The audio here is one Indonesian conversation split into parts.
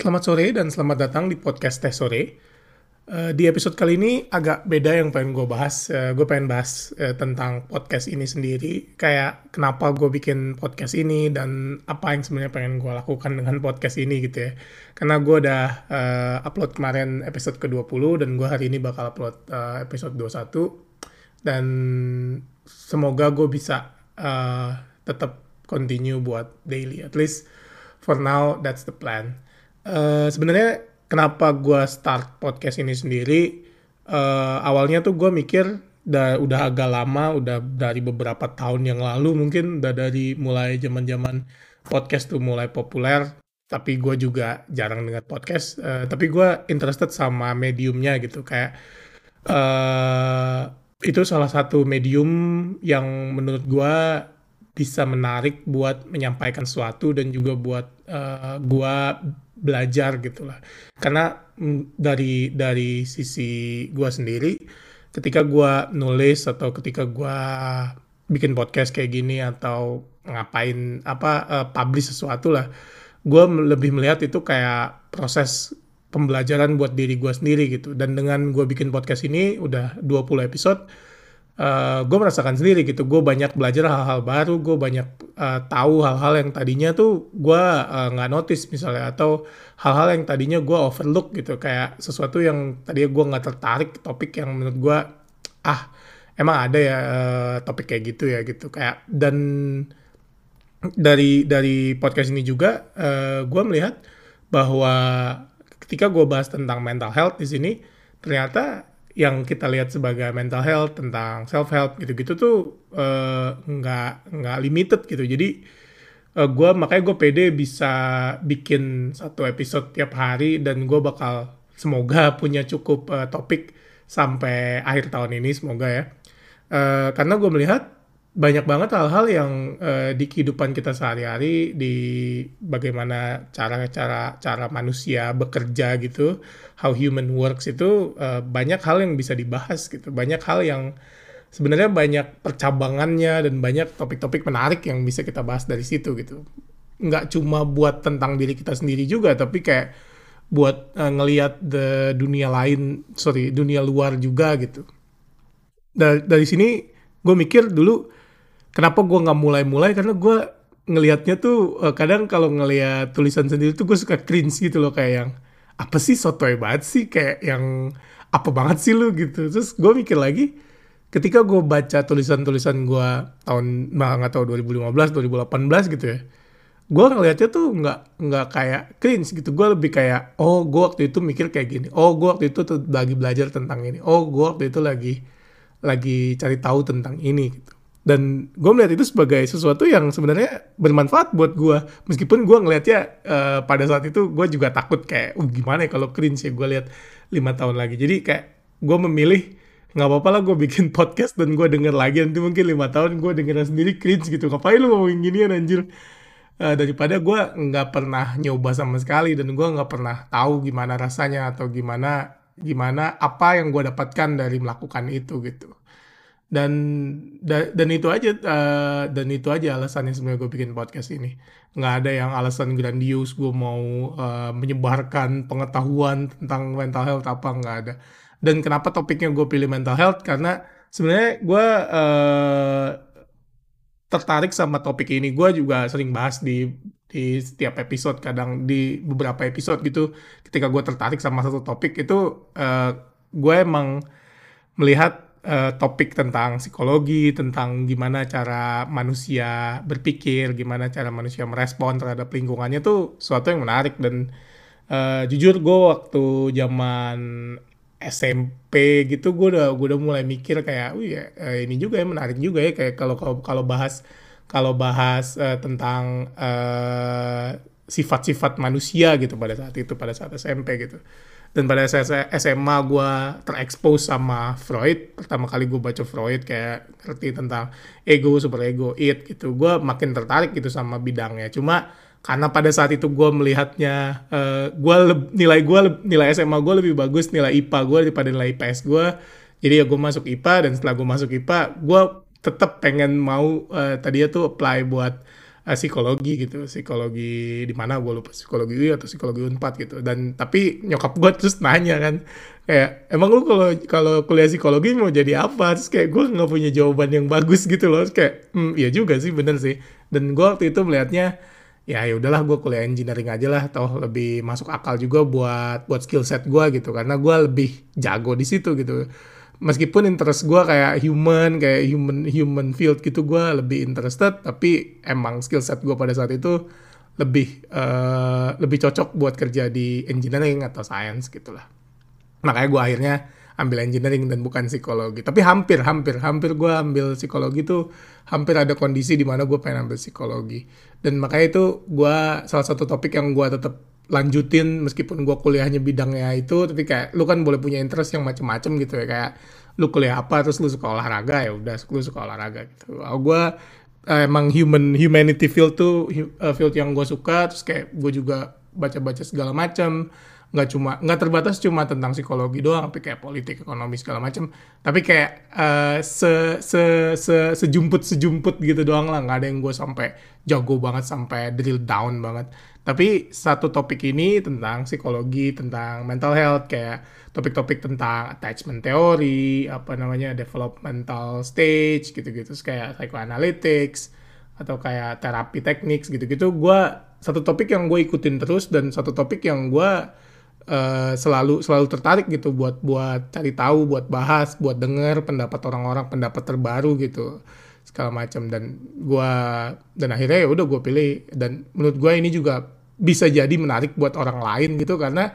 Selamat sore dan selamat datang di podcast Teh Sore. Uh, di episode kali ini agak beda yang pengen gue bahas. Uh, gue pengen bahas uh, tentang podcast ini sendiri. Kayak kenapa gue bikin podcast ini dan apa yang sebenarnya pengen gue lakukan dengan podcast ini gitu ya. Karena gue udah upload kemarin episode ke-20 dan gue hari ini bakal upload uh, episode 21. Dan semoga gue bisa tetap continue buat daily. At least for now that's the plan. Uh, Sebenarnya kenapa gue start podcast ini sendiri? Uh, awalnya tuh gue mikir udah, udah agak lama, udah dari beberapa tahun yang lalu mungkin udah dari mulai zaman zaman podcast tuh mulai populer. Tapi gue juga jarang dengar podcast. Uh, tapi gue interested sama mediumnya gitu kayak uh, itu salah satu medium yang menurut gue bisa menarik buat menyampaikan sesuatu dan juga buat uh, gua belajar gitulah karena mm, dari dari sisi gua sendiri ketika gua nulis atau ketika gua bikin podcast kayak gini atau ngapain apa uh, publish sesuatu lah gua lebih melihat itu kayak proses pembelajaran buat diri gua sendiri gitu. Dan dengan gua bikin podcast ini udah 20 episode uh, eh, gue merasakan sendiri gitu. Gue banyak belajar hal-hal baru gue banyak uh, tahu hal-hal yang tadinya tuh gue uh, nggak notice misalnya atau hal-hal yang tadinya gue overlook gitu. Kayak sesuatu yang tadinya gue nggak tertarik topik yang menurut gue ah emang ada ya uh, topik kayak gitu ya gitu. Kayak dan dari dari podcast ini juga uh, gue melihat bahwa ketika gue bahas tentang mental health di sini ternyata yang kita lihat sebagai mental health tentang self help gitu-gitu tuh uh, nggak nggak limited gitu. Jadi uh, eh, gue makanya gue pede bisa bikin satu episode tiap hari dan gue bakal semoga punya cukup uh, topik sampai akhir tahun ini semoga ya. Uh, karena gue melihat banyak banget hal-hal yang uh, di kehidupan kita sehari-hari di bagaimana cara-cara cara manusia bekerja gitu how human works itu uh, banyak hal yang bisa dibahas gitu. Banyak hal yang sebenarnya banyak percabangannya dan banyak topik-topik menarik yang bisa kita bahas dari situ gitu. Nggak cuma buat tentang diri kita sendiri juga tapi kayak buat uh, ngelihat the dunia lain sorry dunia luar juga gitu. Dari, dari sini gue mikir dulu kenapa gue nggak mulai-mulai? Karena gue ngelihatnya tuh uh, kadang kalau ngelihat tulisan sendiri tuh gue suka cringe gitu loh kayak yang apa sih sotoy banget sih? Kayak yang apa banget sih lu? Gitu. Terus gue mikir lagi ketika gue baca tulisan-tulisan gue tahun nggak tahu 2015 2018 gitu ya gue ngelihatnya tuh nggak nggak kayak cringe gitu. Gue lebih kayak oh gue waktu itu mikir kayak gini. Oh gue waktu itu tuh lagi belajar tentang ini. Oh gue waktu itu lagi lagi cari tahu tentang ini gitu dan gue melihat itu sebagai sesuatu yang sebenarnya bermanfaat buat gue meskipun gue ngelihatnya uh, pada saat itu gue juga takut kayak uh, gimana ya kalau cringe ya gue lihat lima tahun lagi? Jadi kayak gue memilih nggak apa-apa lah gue bikin podcast dan gue denger lagi. Nanti mungkin lima tahun gue dengerin sendiri cringe gitu. Ngapain lu ngomongin ginian anjir? Uh, daripada gue nggak pernah nyoba sama sekali dan gue nggak pernah tahu gimana rasanya atau gimana gimana apa yang gue dapatkan dari melakukan itu gitu dan da, dan itu aja uh, dan itu aja alasannya sebenarnya gue bikin podcast ini. Nggak ada yang alasan grandius gue mau uh, menyebarkan pengetahuan tentang mental health apa nggak ada. Dan kenapa topiknya gue pilih mental health? Karena sebenarnya gue uh, tertarik sama topik ini. Gue juga sering bahas di di setiap episode kadang di beberapa episode gitu. Ketika gue tertarik sama satu topik itu uh, gue emang melihat uh, topik tentang psikologi, tentang gimana cara manusia berpikir, gimana cara manusia merespon terhadap lingkungannya tuh suatu yang menarik. Dan uh, jujur gue waktu zaman SMP gitu gue udah gue udah mulai mikir kayak, oh ya ini juga ya menarik juga ya. Kayak kalau kalau bahas kalau bahas uh, tentang sifat-sifat uh, manusia gitu pada saat itu pada saat SMP gitu dan pada SMA gue terekspos sama Freud. Pertama kali gue baca Freud kayak ngerti tentang ego super ego it gitu. Gue makin tertarik gitu sama bidangnya. Cuma karena pada saat itu gue melihatnya uh, gua nilai gue nilai SMA gue lebih bagus nilai IPA gue daripada nilai IPS gue jadi ya gue masuk IPA dan setelah gue masuk IPA gue tetap pengen mau uh, tadinya tuh apply buat uh, psikologi gitu. Psikologi di mana gue lupa psikologi UI atau psikologi unpad gitu. Dan tapi nyokap gue terus nanya kan kayak emang lu kalau kalau kuliah psikologi mau jadi apa? Terus kayak gue nggak punya jawaban yang bagus gitu loh. Terus kayak hmm, ya juga sih bener sih. Dan gue waktu itu melihatnya ya ya udahlah gue kuliah engineering aja lah. Toh lebih masuk akal juga buat buat skill set gue gitu. Karena gue lebih jago di situ gitu meskipun interest gue kayak human kayak human human field gitu gue lebih interested tapi emang skill set gue pada saat itu lebih uh, lebih cocok buat kerja di engineering atau science gitulah. Makanya gue akhirnya ambil engineering dan bukan psikologi. Tapi hampir hampir hampir gue ambil psikologi tuh hampir ada kondisi di mana gue pengen ambil psikologi. Dan makanya itu gue salah satu topik yang gue tetap lanjutin meskipun gue kuliahnya bidangnya itu tapi kayak lu kan boleh punya interest yang macem-macem gitu ya kayak lu kuliah apa terus lu suka olahraga ya udah lu suka olahraga gitu. Oh, gue uh, emang human humanity field tuh uh, field yang gue suka terus kayak gue juga baca-baca segala macam nggak cuma nggak terbatas cuma tentang psikologi doang tapi kayak politik ekonomi segala macam tapi kayak uh, se, se se sejumput sejumput gitu doang lah. Nggak ada yang gue sampai jago banget sampai drill down banget. Tapi satu topik ini tentang psikologi tentang mental health kayak topik-topik tentang attachment theory apa namanya developmental stage gitu-gitu. Kayak psychoanalytics atau kayak terapi teknik gitu-gitu. Gue satu topik yang gue ikutin terus dan satu topik yang gue uh, selalu selalu tertarik gitu buat buat cari tahu, buat bahas, buat denger pendapat orang-orang, pendapat terbaru gitu segala macam. Dan gua dan akhirnya ya udah gue pilih. Dan menurut gue ini juga bisa jadi menarik buat orang lain gitu karena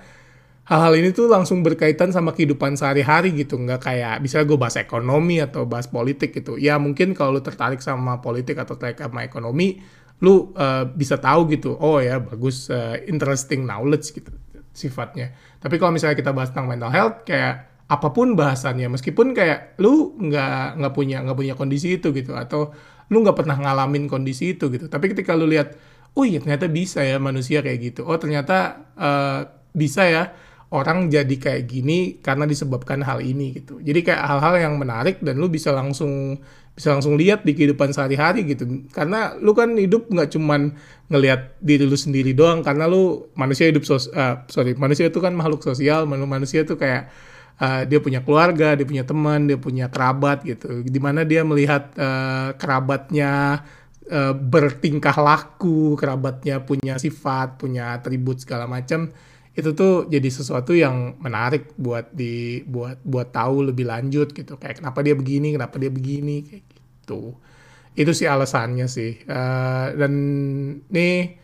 hal-hal ini tuh langsung berkaitan sama kehidupan sehari-hari gitu. Nggak kayak bisa gue bahas ekonomi atau bahas politik gitu. Ya mungkin kalau lu tertarik sama politik atau tertarik sama ekonomi lu uh, bisa tahu gitu oh ya bagus uh, interesting knowledge gitu sifatnya. Tapi kalau misalnya kita bahas tentang mental health, kayak apa pun bahasannya, meskipun kayak lu nggak nggak punya nggak punya kondisi itu gitu, atau lu nggak pernah ngalamin kondisi itu gitu. Tapi ketika lu lihat, oh iya ternyata bisa ya manusia kayak gitu. Oh ternyata uh, bisa ya orang jadi kayak gini karena disebabkan hal ini gitu. Jadi kayak hal-hal yang menarik dan lu bisa langsung bisa langsung lihat di kehidupan sehari-hari gitu. Karena lu kan hidup nggak cuman ngelihat diri lu sendiri doang karena lu manusia hidup sos uh, sorry manusia itu kan makhluk sosial manusia itu kayak uh, dia punya keluarga dia punya teman dia punya kerabat gitu di mana dia melihat uh, kerabatnya uh, bertingkah laku kerabatnya punya sifat punya atribut segala macam itu tuh jadi sesuatu yang menarik buat di buat buat tahu lebih lanjut gitu. Kayak kenapa dia begini kenapa dia begini kayak gitu. Itu sih alasannya sih. Uh, dan nih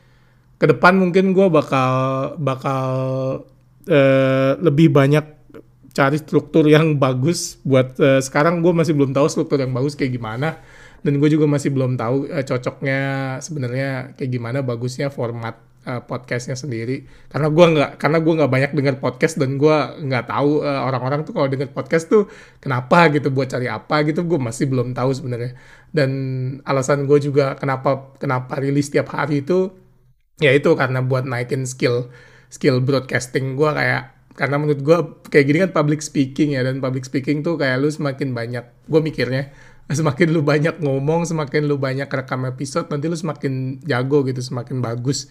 ke depan mungkin gue bakal bakal uh, lebih banyak cari struktur yang bagus buat uh, sekarang gue masih belum tahu struktur yang bagus kayak gimana. Dan gue juga masih belum tahu uh, cocoknya sebenarnya kayak gimana bagusnya format uh, podcastnya sendiri. Karena gue nggak karena gue nggak banyak dengar podcast dan gue nggak tahu uh, orang-orang tuh kalau dengar podcast tuh kenapa gitu buat cari apa gitu gue masih belum tahu sebenarnya. Dan alasan gue juga kenapa kenapa rilis tiap hari itu ya itu karena buat naikin skill skill broadcasting gue kayak karena menurut gue kayak gini kan public speaking ya dan public speaking tuh kayak lu semakin banyak gue mikirnya semakin lu banyak ngomong semakin lu banyak rekam episode nanti lu semakin jago gitu semakin bagus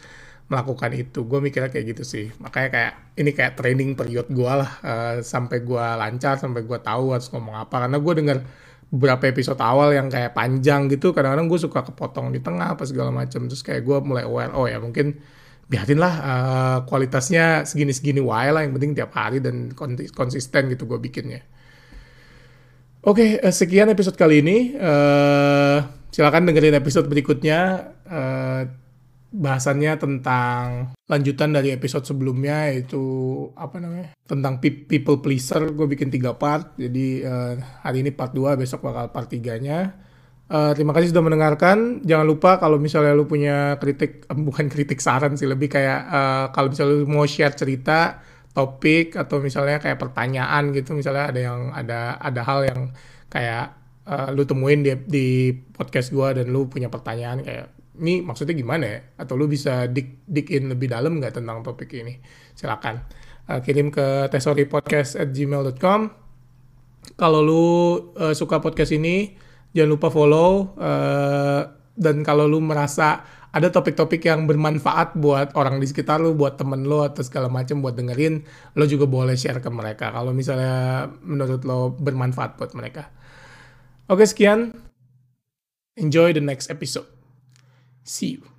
melakukan itu. Gue mikirnya kayak gitu sih. Makanya kayak ini kayak training period gue lah uh, sampai gue lancar sampai gue tahu harus ngomong apa. Karena gue dengar beberapa episode awal yang kayak panjang gitu kadang-kadang gue suka kepotong di tengah apa segala macam terus kayak gue mulai aware oh ya mungkin biarin lah uh, kualitasnya segini-segini wae lah yang penting tiap hari dan konsisten gitu gue bikinnya. Oke okay, uh, sekian episode kali ini. Uh, silakan dengerin episode berikutnya. Uh, bahasannya tentang lanjutan dari episode sebelumnya yaitu apa namanya tentang people pleaser. Gue bikin tiga part jadi uh, hari ini part 2 besok bakal part 3 nya uh, terima kasih sudah mendengarkan. Jangan lupa kalau misalnya lu punya kritik uh, bukan kritik saran sih lebih kayak uh, kalau misalnya lu mau share cerita topik atau misalnya kayak pertanyaan gitu misalnya ada yang ada ada hal yang kayak uh, lu temuin di, di podcast gue dan lu punya pertanyaan kayak ini maksudnya gimana ya? Atau lu bisa dig, dig in lebih dalam nggak tentang topik ini? Silakan uh, kirim ke tesoripodcast@gmail.com. Kalau lu uh, suka podcast ini, jangan lupa follow. Uh, dan kalau lu merasa ada topik-topik yang bermanfaat buat orang di sekitar lu, buat temen lo atau segala macam buat dengerin, lo juga boleh share ke mereka kalau misalnya menurut lo bermanfaat buat mereka. Oke, sekian. Enjoy the next episode. See you.